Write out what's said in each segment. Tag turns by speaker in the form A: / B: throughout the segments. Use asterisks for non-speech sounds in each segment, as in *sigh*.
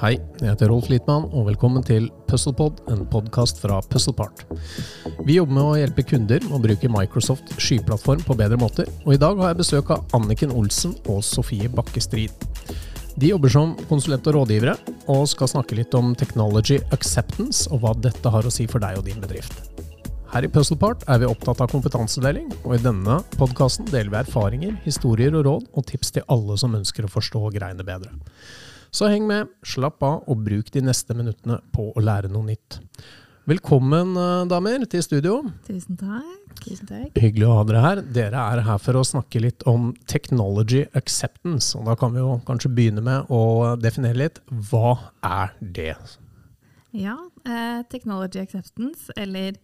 A: Hei, jeg heter Rolf Littmann, og velkommen til Puzzlepod, en podkast fra Puzzlepart. Vi jobber med å hjelpe kunder å bruke Microsoft skyplattform på bedre måter, og i dag har jeg besøk av Anniken Olsen og Sofie Bakkestrid. De jobber som konsulent og rådgivere, og skal snakke litt om technology acceptance, og hva dette har å si for deg og din bedrift. Her i Puzzlepart er vi opptatt av kompetansedeling, og i denne podkasten deler vi erfaringer, historier og råd, og tips til alle som ønsker å forstå greiene bedre. Så heng med, slapp av og bruk de neste minuttene på å lære noe nytt. Velkommen, eh, damer, til studio.
B: Tusen takk. Tusen takk.
A: Hyggelig å ha dere her. Dere er her for å snakke litt om technology acceptance. Og da kan vi jo kanskje begynne med å definere litt. Hva er det?
B: Ja, eh, technology acceptance, eller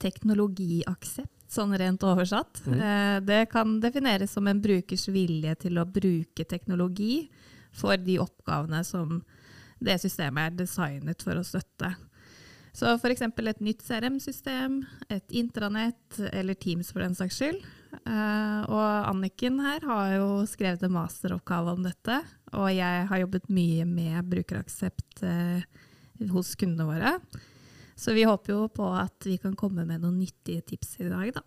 B: teknologiaksept, sånn rent oversatt.
A: Mm.
B: Eh, det kan defineres som en brukers vilje til å bruke teknologi for de oppgavene som det systemet er designet for å støtte. Så f.eks. et nytt CRM-system, et intranett eller Teams for den saks skyld. Uh, og Anniken her har jo skrevet en masteroppgave om dette, og jeg har jobbet mye med brukeraksept uh, hos kundene våre. Så vi håper jo på at vi kan komme med noen nyttige tips i dag, da.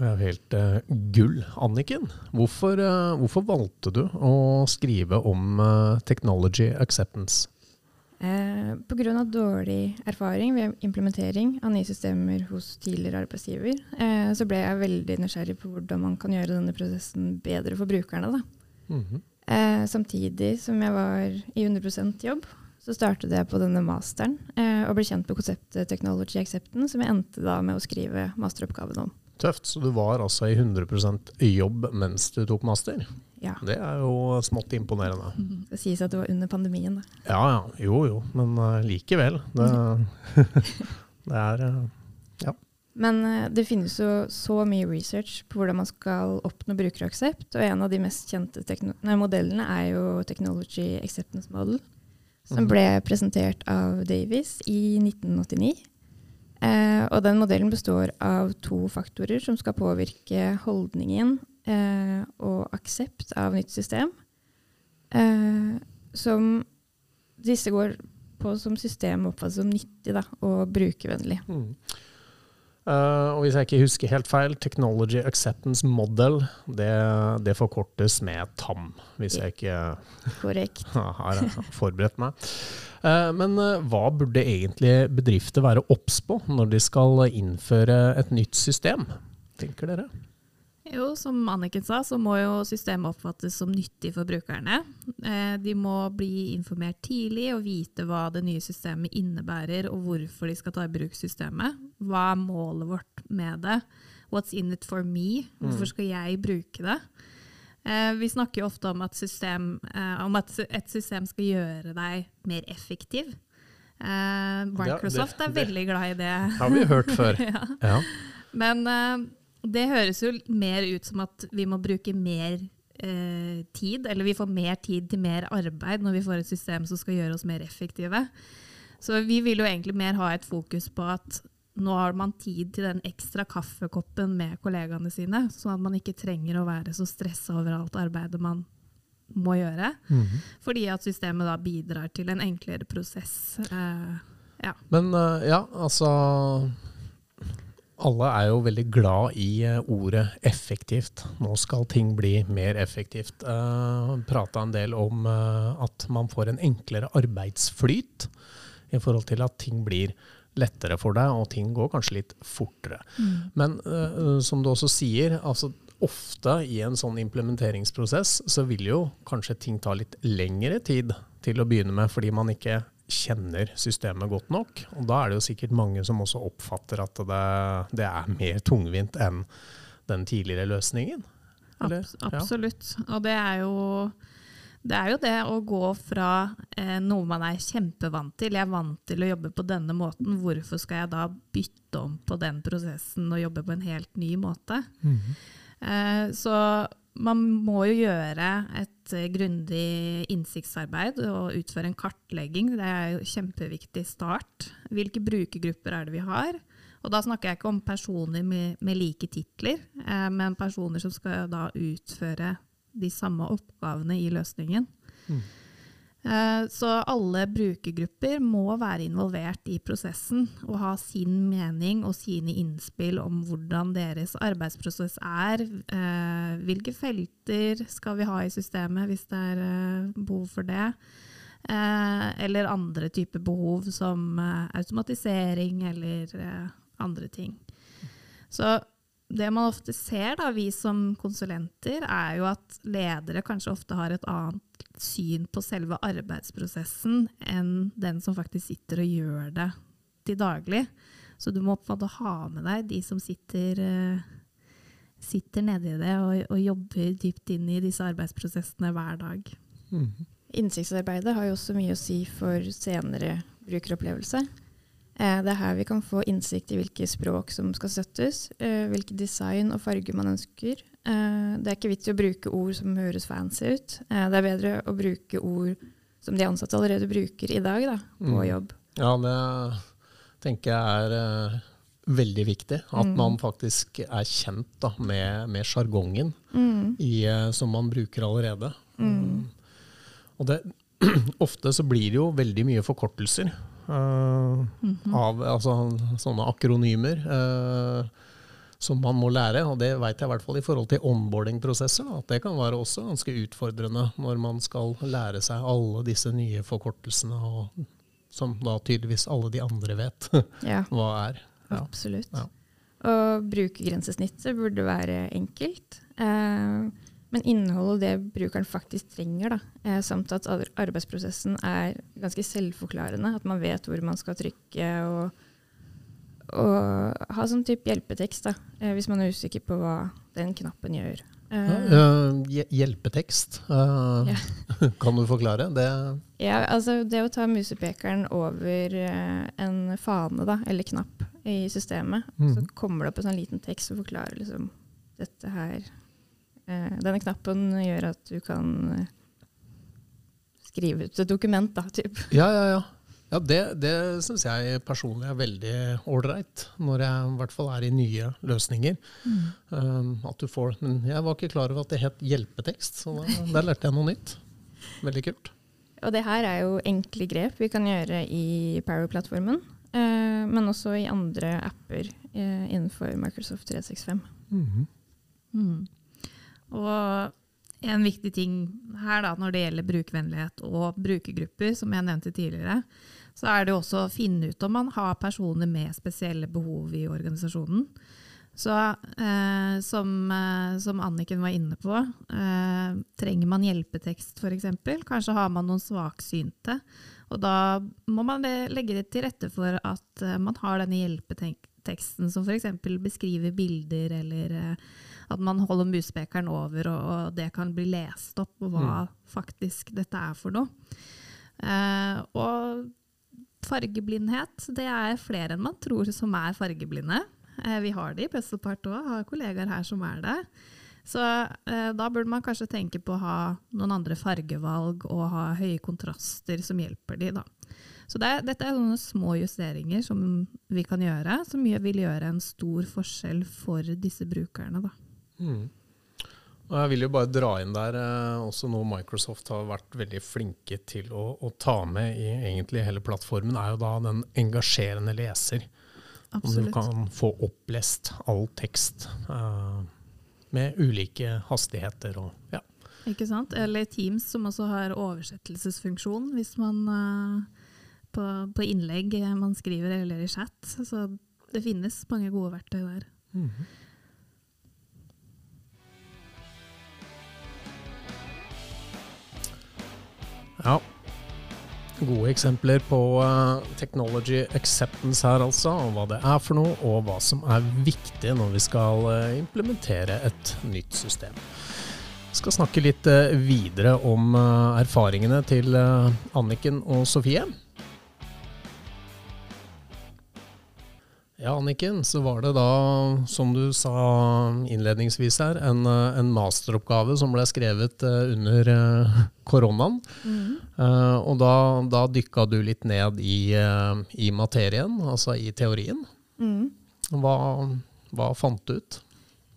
A: Det er helt uh, gull. Anniken, hvorfor, uh, hvorfor, valgte du å skrive om uh, technology acceptance?
C: Eh, Pga. dårlig erfaring ved implementering av nye systemer hos tidligere arbeidsgiver, eh, så ble jeg veldig nysgjerrig på hvordan man kan gjøre denne prosessen bedre for brukerne. Mm -hmm. eh, samtidig som jeg var i 100% jobb, så startet jeg på denne masteren og ble kjent med konseptet Technology Acceptance, som jeg endte da med å skrive masteroppgaven om.
A: Tøft. Så du var altså i 100 jobb mens du tok master?
C: Ja.
A: Det er jo smått imponerende.
C: Mm, *laughs* det sies at det var under pandemien, da.
A: Ja ja, jo jo, men uh, likevel. Det, *laughs* det er uh, ja.
C: Men uh, det finnes jo så mye research på hvordan man skal oppnå brukeraksept, og en av de mest kjente nei, modellene er jo Technology Acceptance Model, som mhm. ble presentert av Davies i 1989. Eh, og den modellen består av to faktorer som skal påvirke holdningen eh, og aksept av nytt system. Eh, som disse går på som system oppfattes som nyttig da, og brukervennlig. Mm.
A: Uh, og hvis jeg ikke husker helt feil, Technology Acceptance Model, det, det forkortes med TAM. Hvis jeg ikke *laughs*
C: Korrekt. *laughs*
A: har forberedt meg. Uh, men uh, hva burde egentlig bedrifter være obs på når de skal innføre et nytt system, tenker dere?
B: Jo, som Anniken sa, så må jo systemet oppfattes som nyttig for brukerne. Eh, de må bli informert tidlig og vite hva det nye systemet innebærer, og hvorfor de skal ta i bruk systemet. Hva er målet vårt med det? What's in it for me? Hvorfor mm. skal jeg bruke det? Eh, vi snakker jo ofte om at, system, eh, om at, et system skal gjøre deg mer effektiv. Microsoft er veldig glad i det.
A: Har vi hørt før. *laughs* ja. ja.
B: Men det høres jo mer ut som at vi må bruke mer eh, tid, eller vi får mer tid til mer arbeid når vi får et system som skal gjøre oss mer effektive. Så vi vil jo egentlig mer ha et fokus på at nå har man tid til den ekstra kaffekoppen med kollegaene sine, sånn at man ikke trenger å være så stressa over alt arbeidet man må gjøre. Mm -hmm. Fordi at systemet da bidrar til en enklere prosess. Eh, ja.
A: Men uh, ja, altså alle er jo veldig glad i eh, ordet effektivt. Nå skal ting bli mer effektivt. Uh, Prata en del om uh, at man får en enklere arbeidsflyt i forhold til at ting blir lettere for deg, og ting går kanskje litt fortere. Mm. Men uh, som du også sier, altså ofte i en sånn implementeringsprosess så vil jo kanskje ting ta litt lengre tid til å begynne med, fordi man ikke kjenner systemet godt nok. Og da er det jo sikkert mange som også oppfatter at det, det er mer tungvint enn den tidligere løsningen.
B: Abs absolutt. Ja. Og det er jo det er jo det å gå fra eh, noe man er kjempevant til. Jeg er vant til å jobbe på denne måten. Hvorfor skal jeg da bytte om på den prosessen og jobbe på en helt ny måte? Mm -hmm. eh, så man må jo gjøre et uh, grundig innsiktsarbeid og utføre en kartlegging. Det er jo kjempeviktig start. Hvilke brukergrupper er det vi har? Og da snakker jeg ikke om personer med, med like titler, eh, men personer som skal da utføre de samme oppgavene i løsningen. Mm. Eh, så alle brukergrupper må være involvert i prosessen og ha sin mening og sine innspill om hvordan deres arbeidsprosess er. Eh, hvilke felter skal vi ha i systemet hvis det er eh, behov for det? Eller andre typer behov som automatisering eller andre ting. Så det man ofte ser, da, vi som konsulenter, er jo at ledere kanskje ofte har et annet syn på selve arbeidsprosessen enn den som faktisk sitter og gjør det til daglig. Så du må på en måte ha med deg de som sitter, uh, sitter nedi det og, og, jobber dypt inn i disse arbeidsprosessene hver dag.
C: Mm. Innsiktsarbeidet har jo også mye å si for senere brukeropplevelse. Eh, det er her vi kan få innsikt i hvilke språk som skal støttes, eh, hvilke design og farger man ønsker. Eh, det er ikke vits i å bruke ord som høres fancy ut. Det er bedre å bruke ord som de ansatte allerede bruker i dag da, på mm. jobb.
A: Ja, det tenker jeg er veldig viktig. At mm. man faktisk er kjent da, med sjargongen mm. som man bruker allerede. Mm. Og det, *clears throat* ofte så blir det jo veldig mye forkortelser. Uh, mm -hmm. Av altså, sånne akronymer uh, som man må lære. Og det vet jeg i hvert fall i forhold til onboarding-prosesser. At det kan være også ganske utfordrende når man skal lære seg alle disse nye forkortelsene, og, som da tydeligvis alle de andre vet *laughs* ja. hva er.
C: Ja. Absolutt. Ja. Og brukergrensesnittet burde være enkelt. Eh, men innholdet det brukeren faktisk trenger, da, eh, samt at arbeidsprosessen er ganske selvforklarende. At man vet hvor man skal trykke, og, og ha sånn type hjelpetekst da, eh, hvis man er usikker på hva den knappen gjør.
A: Uh, hjelpetekst, uh, yeah. *laughs* kan du forklare? Det *laughs*
C: ja, altså det å ta musepekeren over en fane da, eller knapp i systemet, mm. så kommer det opp en sånn liten tekst som forklarer liksom, dette her Uh, denne knappen gjør at du kan eh, skrive ut et dokument, da. Typ.
A: Ja, ja, ja. Ja det det syns jeg personlig er veldig ålreit, når jeg i hvert fall er i nye løsninger. Mm. Um, at du får, Men jeg var ikke klar over at det het hjelpetekst, så da, der lærte jeg noe nytt. Veldig kult.
C: Og det her er jo enkle grep vi kan gjøre i Power-plattformen, uh, men også i andre apper uh, innenfor Microsoft 365. Mm -hmm. mm.
B: Og en viktig ting her da, når det gjelder brukervennlighet og brukergrupper, som jeg nevnte tidligere, så er det også å finne ut om man har personer med spesielle behov i organisasjonen. Så eh, som, eh, som, Anniken var inne på, eh, trenger man hjelpetekst f.eks. Kanskje har man noen svaksynte. Og da må man legge det til rette for at eh, man har denne hjelpeteksten som f.eks. beskriver bilder eller eh, at man holder muspekeren over, og, og, det kan bli lest opp på hva mm. faktisk dette er for noe. Eh, og fargeblindhet, det er flere enn man tror som er fargeblinde. Eh, vi har det i Puzzlepart òg, har kollegaer her som er det. Så eh, da burde man kanskje tenke på å ha noen andre fargevalg og ha høye kontraster som hjelper de, da. Så det, dette er noen små justeringer som vi kan gjøre, som vil gjøre en stor forskjell for disse brukerne. Da. Mm.
A: Og jeg vil jo bare dra inn der eh, også noe Microsoft har vært veldig flinke til å, å, ta med i egentlig hele plattformen, er jo da den engasjerende leser. Absolutt. Om du kan få opplest all tekst eh, med ulike hastigheter og ja.
B: Ikke sant? Eller Teams som også har oversettelsesfunksjon hvis man uh, på, på, innlegg man skriver eller i chat. Så det finnes mange gode verktøy der. Mm -hmm.
A: Ja. Gode eksempler på uh, technology acceptance her, altså. Og hva det er for noe, og hva som er viktig når vi skal uh, implementere et nytt system. Vi skal snakke litt uh, videre om erfaringene til Anniken og Sofie. Ja, Anniken, så var det da, som du sa innledningsvis her, en, en masteroppgave som ble skrevet uh, under uh, koronaen. Mm. Uh, og da, da dykka du litt ned i, i, materien, altså i teorien. Mm. Hva, hva, fant du ut?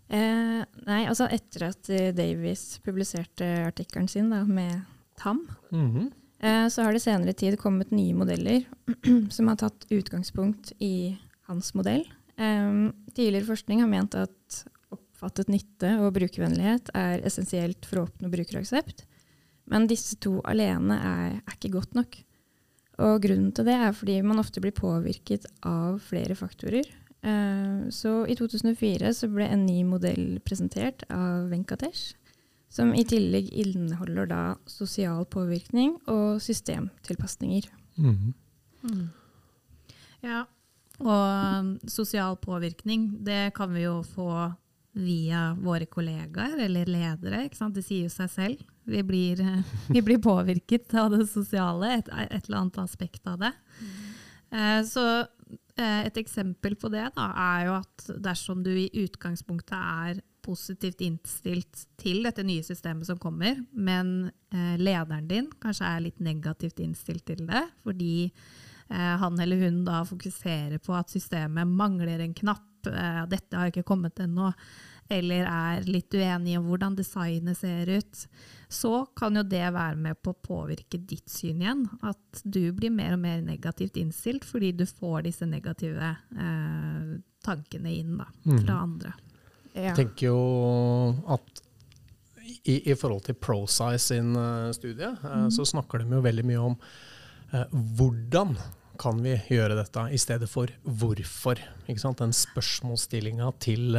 C: Eh, nei, altså etter at Davies publiserte artikkelen sin da, med TAM, mm -hmm. Eh, så har det senere tid kommet nye modeller *clears throat* som har tatt utgangspunkt i hans modell. Um, tidligere forskning har ment at oppfattet nytte og brukervennlighet er essensielt for å oppnå brukeraksept. Men disse to alene er, er, ikke godt nok. Og grunnen til det er fordi man ofte blir påvirket av flere faktorer. Uh, så i 2004 så ble en ny modell presentert av Venkatesh som i tillegg inneholder da sosial påvirkning og systemtilpasninger. Mm. Mm.
B: Ja, og um, sosial påvirkning, det kan vi jo få via våre kollegaer eller ledere. Det sier jo seg selv. Vi blir, *laughs* vi blir påvirket av det sosiale, et, et, eller annet aspekt av det. Eh, så eh, et eksempel på det da, er jo at dersom du i utgangspunktet er positivt innstilt til dette nye systemet som kommer, men eh, lederen din kanskje er litt negativt innstilt til det, fordi han eller hun da fokuserer på at systemet mangler en knapp, eh, dette har ikke kommet ennå, eller er litt uenig om hvordan designet ser ut, så kan jo det være med på å påvirke ditt syn igjen. At du blir mer og mer negativt innstilt fordi du får disse negative eh, tankene inn da, fra mm. andre.
A: Jeg tenker jo at i, i forhold til ProSize sin uh, studie, uh, mm. så snakker de jo veldig mye om uh, hvordan kan vi gjøre dette, i stedet for hvorfor. Den spørsmålsstillinga til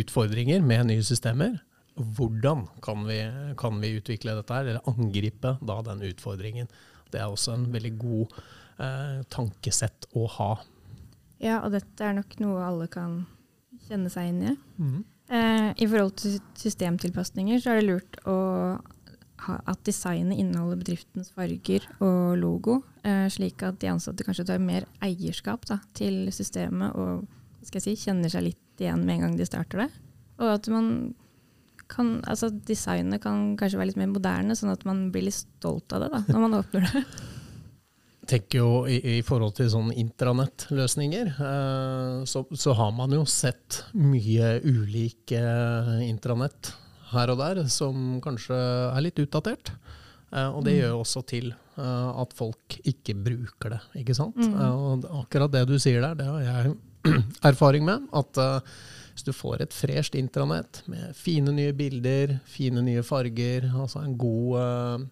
A: utfordringer med nye systemer. Hvordan kan vi, kan vi, utvikle dette, her, eller angripe da den utfordringen. Det er også en veldig god tankesett å ha.
C: Ja, og dette er nok noe alle kan kjenne seg inn i. Mm. Eh, I forhold til systemtilpasninger så er det lurt å at designet inneholder bedriftens farger og logo, eh, slik at de ansatte kanskje tar mer eierskap da, til systemet og si, kjenner seg litt igjen med en gang de starter det. Og at man kan, altså designet kan kanskje være litt mer moderne, sånn at man blir litt stolt av det da, når man åpner det. *laughs*
A: tenker jo i, i, forhold til sånne intranettløsninger, eh, så, så, har man jo sett mye ulike eh, intranett her og der som kanskje er litt utdatert. Eh, og det mm. gjør også til eh, at folk ikke bruker det, ikke sant. Mm. Eh, og akkurat det du sier der, det har jeg *clears throat* erfaring med. At eh, hvis du får et fresht intranett med fine nye bilder, fine nye farger, altså en god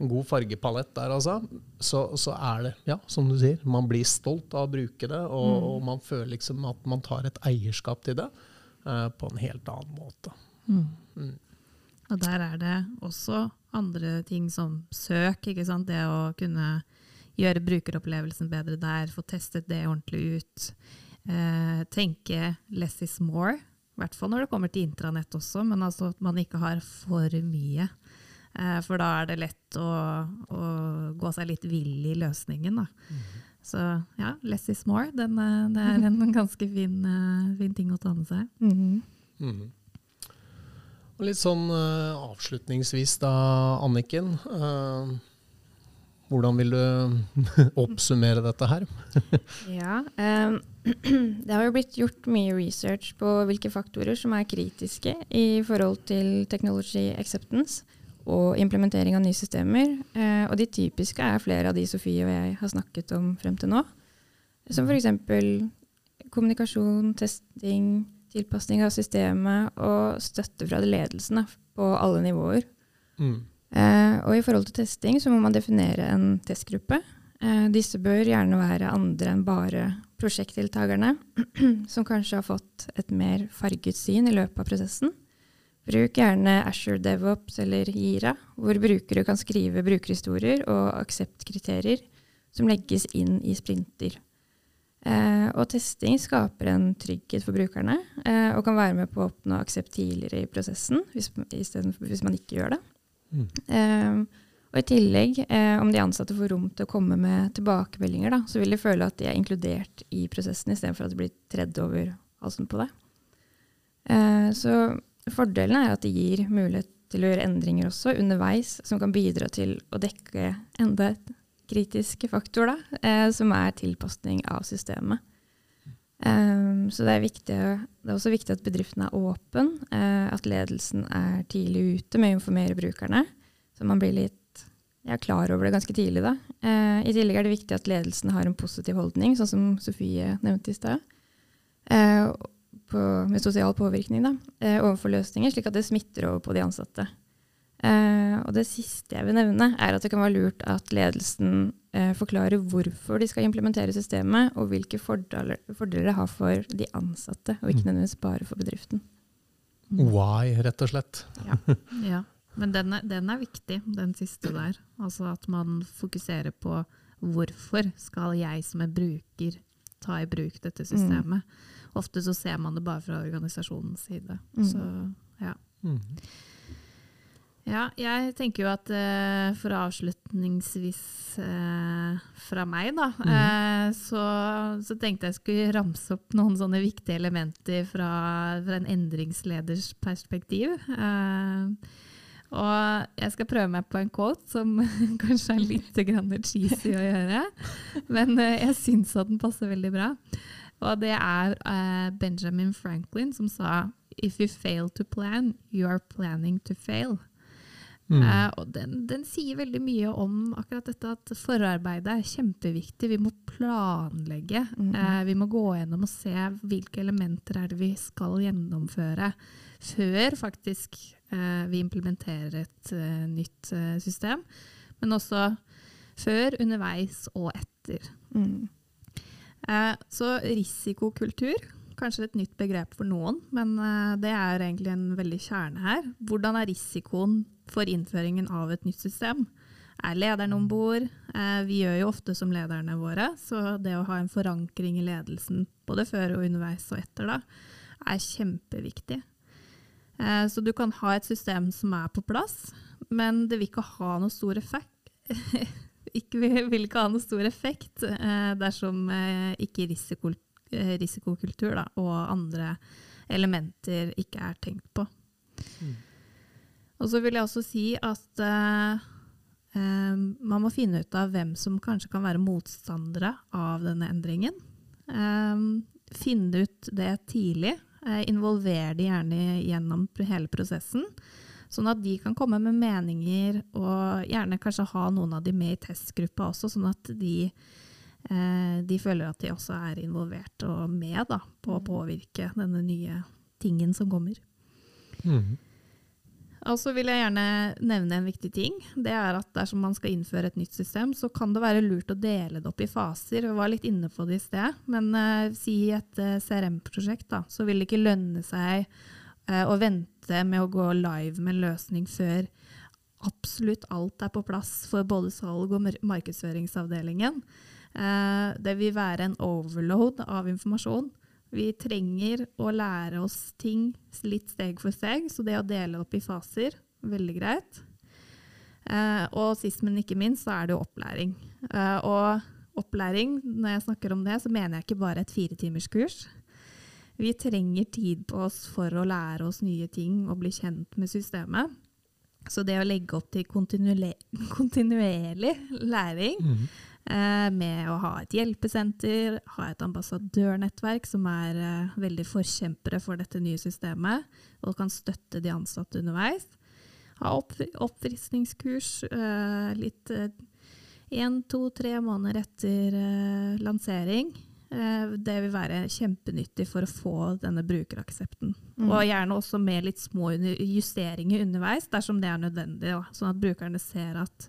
A: en god fargepalett der, altså, så, så, er det, ja, som du sier, man blir stolt av å bruke det, og, mm. og man føler liksom at man tar et eierskap til det uh, på en helt annen måte. Mm.
B: Mm. Og der er det også andre ting som søk, ikke sant? det å kunne gjøre brukeropplevelsen bedre der, få testet det ordentlig ut. Eh, tenke 'less is more', i hvert fall når det kommer til intranett også, men altså at man ikke har for mye. Eh, for da er det lett å, å, gå seg litt vill i løsningen. Da. Mm. Så ja, less is more. Den, eh, det er en *laughs* ganske fin, eh, fin, ting å ta med seg. Mm. Mm.
A: Og litt sånn uh, avslutningsvis da, Anniken. Uh, hvordan vil du *laughs* oppsummere dette her? *laughs*
C: ja, um, *clears throat* Det har jo blitt gjort mye research på hvilke faktorer som er kritiske i forhold til technology acceptance og implementering av nye systemer. Uh, og de typiske er flere av de Sofie og jeg har snakket om frem til nå. Som f.eks. kommunikasjon, testing, tilpasning av systemet og støtte fra ledelsen på alle nivåer. Mm. Eh, og i forhold til testing så må man definere en testgruppe. Eh, disse bør gjerne være andre enn bare prosjektdeltakerne, *clears throat* som kanskje har fått et mer farget syn i løpet av prosessen. Bruk gjerne Ashore DevOps eller Gira, hvor brukere kan skrive brukerhistorier og akseptkriterier som legges inn i sprinter. Eh, og testing skaper en trygghet for brukerne eh, og kan være med på å oppnå aksept tidligere i prosessen, hvis, hvis man ikke gjør det. Mm. Eh, og i tillegg, eh, om de ansatte får rom til å komme med tilbakemeldinger, da, så vil de føle at de er inkludert i prosessen, istedenfor at de blir tredd over halsen på det. Eh, så Fordelen er at det gir mulighet til å gjøre endringer også underveis, som kan bidra til å dekke enda et kritisk faktor, da, eh, som er tilpasning av systemet. Um, så det er, viktig, det er, også viktig at bedriften er åpen, uh, at ledelsen er tidlig ute med å informere brukerne, så man blir litt er klar over det ganske tidlig. da. Eh, I tillegg er det viktig at ledelsen har en positiv holdning, sånn som Sofie nevnte i stad. På, med sosial påvirkning da, eh, overfor løsninger, slik at det smitter over på de ansatte. Eh, og det siste jeg vil nevne, er at det kan være lurt at ledelsen eh, forklarer hvorfor de skal implementere systemet, og hvilke fordeler, fordeler det har for de ansatte, og ikke mm. nødvendigvis bare for bedriften.
A: Why, rett og slett.
B: Ja. *laughs* ja. Men den er, den er, viktig, den siste der. Altså at man fokuserer på hvorfor skal jeg som en bruker ta i bruk dette systemet. Mm. Ofte så ser man det bare fra organisasjonens side. Mm. Så ja. Mm. Ja, jeg tenker jo at uh, for avslutningsvis uh, fra meg, da, mm. uh, så, så, tenkte jeg skulle ramse opp noen sånne viktige elementer fra, fra en endringsleders perspektiv. og jeg skal prøve meg på en quote som *laughs* kanskje er litt cheesy å gjøre, men jeg syns at den passer veldig bra. Og det er Benjamin Franklin som sa If you fail to plan, you are planning to fail. Mm. Eh, og den, den, sier veldig mye om akkurat dette at forarbeidet er kjempeviktig. Vi må planlegge. Mm. Eh, vi må gå gjennom og se hvilke elementer er det vi skal gjennomføre før faktisk eh, vi implementerer et nytt system. Men også før, underveis og etter. Mm. så risikokultur kanskje et nytt begrep for noen, men det er egentlig en veldig kjerne her. Hvordan er risikoen for innføringen av et nytt system. Er lederen om bord? Eh, vi gjør jo ofte som lederne våre, så det å ha en forankring i ledelsen både før og underveis og etter da, er kjempeviktig. Eh, så du kan ha et system som er på plass, men det vil ikke ha noe stor effekt. *laughs* ikke, vil ikke ha noe stor effekt eh, dersom ikke risiko, risikokultur da, og andre elementer ikke er tenkt på. Mm. Og så vil jeg også si at eh, eh, man må finne ut av hvem som kanskje kan være motstandere av denne endringen. Eh, finne ut det tidlig. Uh, involver de gjerne gjennom hele prosessen. Sånn at de kan komme med meninger, og gjerne kanskje ha noen av de med i testgruppa også, sånn at de, uh, de føler at de også er involvert og med da, på å påvirke denne nye tingen som kommer. Mm. Og så vil jeg gjerne nevne en viktig ting. Det er at dersom man skal innføre et nytt system, så kan det være lurt å dele det opp i faser. Vi var litt inne på det i sted. Men uh, si et uh, CRM-prosjekt, da, så vil det ikke lønne seg uh, å vente med å gå live med en løsning før absolutt alt er på plass for både salg og markedsføringsavdelingen. det vil være en overload av informasjon. Vi trenger å lære oss ting litt steg for steg, så det å dele opp i faser, veldig greit. Eh, og sist, men ikke minst, så er det jo opplæring. Eh, og opplæring, når jeg snakker om det, så mener jeg ikke bare et firetimerskurs. Vi trenger tid på oss for å lære oss nye ting og bli kjent med systemet. Så det å legge opp til *laughs* kontinuerlig læring mm. Eh, med å ha et hjelpesenter, ha et ambassadørnettverk som er eh, veldig forkjempere for dette nye systemet, og kan støtte de ansatte underveis. Ha opp, oppfriskningskurs eh, litt én, to, tre måneder etter lansering. Det vil være kjempenyttig for å få denne brukeraksepten. Mm. Og gjerne også med litt små justeringer underveis, dersom det er nødvendig. Sånn at brukerne ser at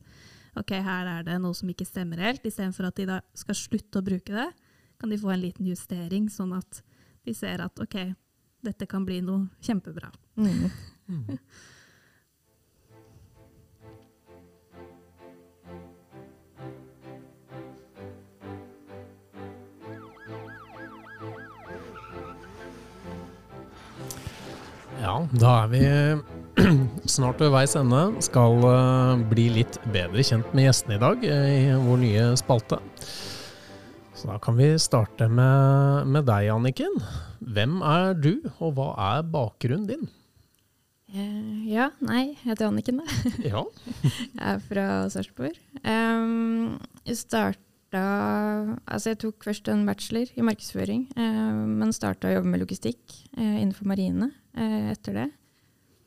B: ok, her er det noe som ikke stemmer helt. Istedenfor at de da skal slutte å bruke det, kan de få en liten justering, sånn at de ser at ok, dette kan bli noe kjempebra. Mm. Mm.
A: Ja, da er vi *clears throat* snart ved veis ende. Skal uh, bli litt bedre kjent med gjestene i dag eh, i vår nye spalte. Så da kan vi starte med, med deg, Anniken. Hvem er du, og hva er bakgrunnen din?
C: Uh, ja, nei, jeg heter Anniken, da. *laughs* ja. jeg er fra Sarpsborg. Um, jeg starta Altså, jeg tok først en bachelor i markedsføring, uh, men starta å jobbe med logistikk innenfor marine etter det.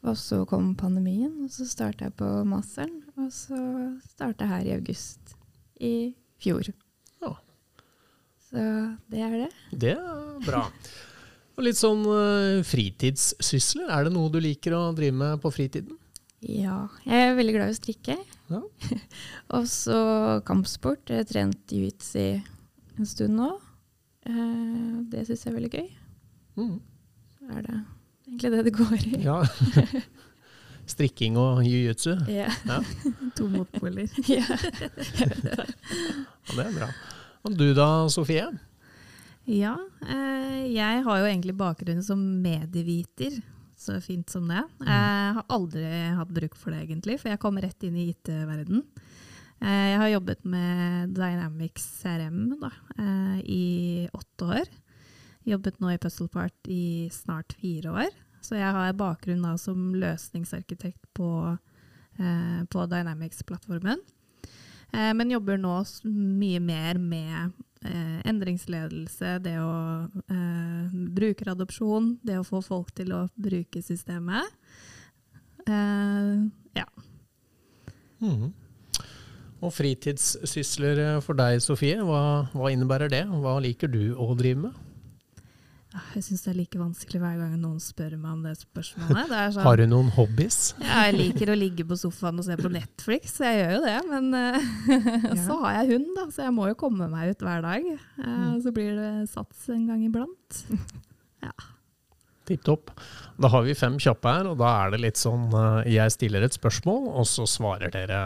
C: Og så kom pandemien, og så starta jeg på masteren. Og så starta jeg her i august i fjor.
A: Ja.
C: Så det er det.
A: Det er bra. Og litt sånn uh, fritidssysler, er det noe du liker å drive med på fritiden?
C: Ja, jeg er veldig glad i å strikke.
A: Ja. *laughs*
C: og så kampsport. Jeg har trent jiu-jitsu en stund nå. Uh, det syns jeg er veldig gøy.
A: Mm.
C: Så er det egentlig det det går i.
A: Ja. *laughs* Strikking og jiu-jitsu.
C: Ja.
A: Ja. *laughs*
B: To motpoler. *laughs*
C: ja.
A: ja, det er bra. Og du da, Sofie?
B: Ja, eh, jeg har jo egentlig bakgrunn som medieviter, så fint som det. Jeg har aldri hatt bruk for det, egentlig, for jeg kom rett inn i IT-verden. Eh, jeg har jobbet med Dynamics CRM da, eh, i åtte år. Jobbet nå i Puzzlepart i snart fire år. Så jeg har bakgrunn da som løsningsarkitekt på, eh, på Dynamics-plattformen. Eh, men jobber nå mye mer med eh, endringsledelse, det å eh, brukeradopsjon, det å få folk til å bruke systemet. Eh, ja.
A: Mm. Og fritidssysler eh, for deg, Sofie, hva, hva innebærer det? Hva liker du å drive med?
B: Ah, Jeg syns det er like vanskelig hver gang noen spør meg om det spørsmålet. Det er *laughs* sånn,
A: Har du noen hobbies?
B: Ja, jeg liker å ligge på sofaen og se på Netflix, så jeg gjør jo det. Men *laughs* ja. så har jeg hund, da, så jeg må jo komme meg ut hver dag. Eh, Så blir det sats en gang iblant. *laughs*
A: Tipp topp. Da har vi fem kjappe her, og da er det litt sånn eh, Jeg stiller et spørsmål, og så svarer dere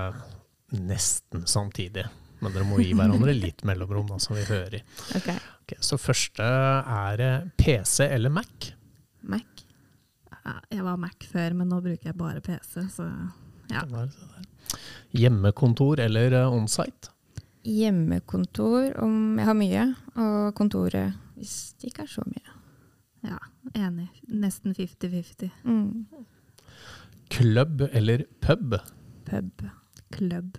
A: nesten samtidig. Men dere må gi hverandre litt mellomrom, da, så vi hører.
C: Ok.
A: Ok, så første er eh, PC eller Mac?
C: Mac.
B: Jeg var Mac før, men nå bruker jeg bare PC, så ja.
A: Det var det der. Hjemmekontor eller eh, onsite?
C: Hjemmekontor om jeg har mye, og kontoret hvis det ikke er så mye.
B: ja enig. Nesten 50-50.
C: Mm.
A: Klubb eller pub?
C: Pub.
B: Klubb.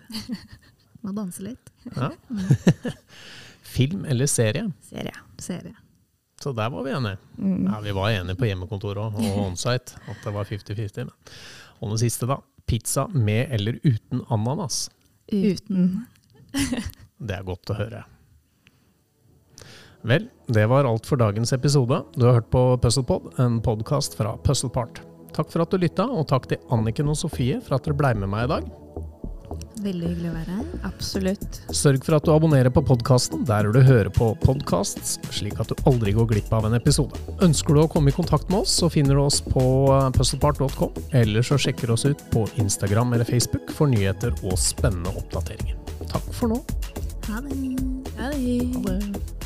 B: *laughs* Må danse litt.
A: Ja. *laughs* Film eller serie?
C: Serie.
B: Serie.
A: Så der var vi enige.
C: Mm.
A: Ja, Vi var enige på hjemmekontoret og, og *laughs* onsite, at det var 50-50. Og den siste, da. Pizza med eller uten ananas?
C: Uten. *laughs*
A: Det er godt å høre. Vel, det var alt for dagens episode. Du har hørt på Puzzlepod, en podkast fra Puzzlepart. Takk for at du lytta, og takk til Anniken og Sofie for at dere ble med meg i dag.
B: Veldig hyggelig å være her.
C: Absolutt.
A: Sørg for at du abonnerer på podkasten der du hører på podkasts, slik at du aldri går glipp av en episode. Ønsker du å komme i kontakt med oss, så finner du oss på puzzlepart.com, eller så sjekker du oss ut på Instagram eller Facebook for nyheter og spennende oppdateringer. Takk for nå.
B: Ha det.
C: Ha det.
A: Ha det.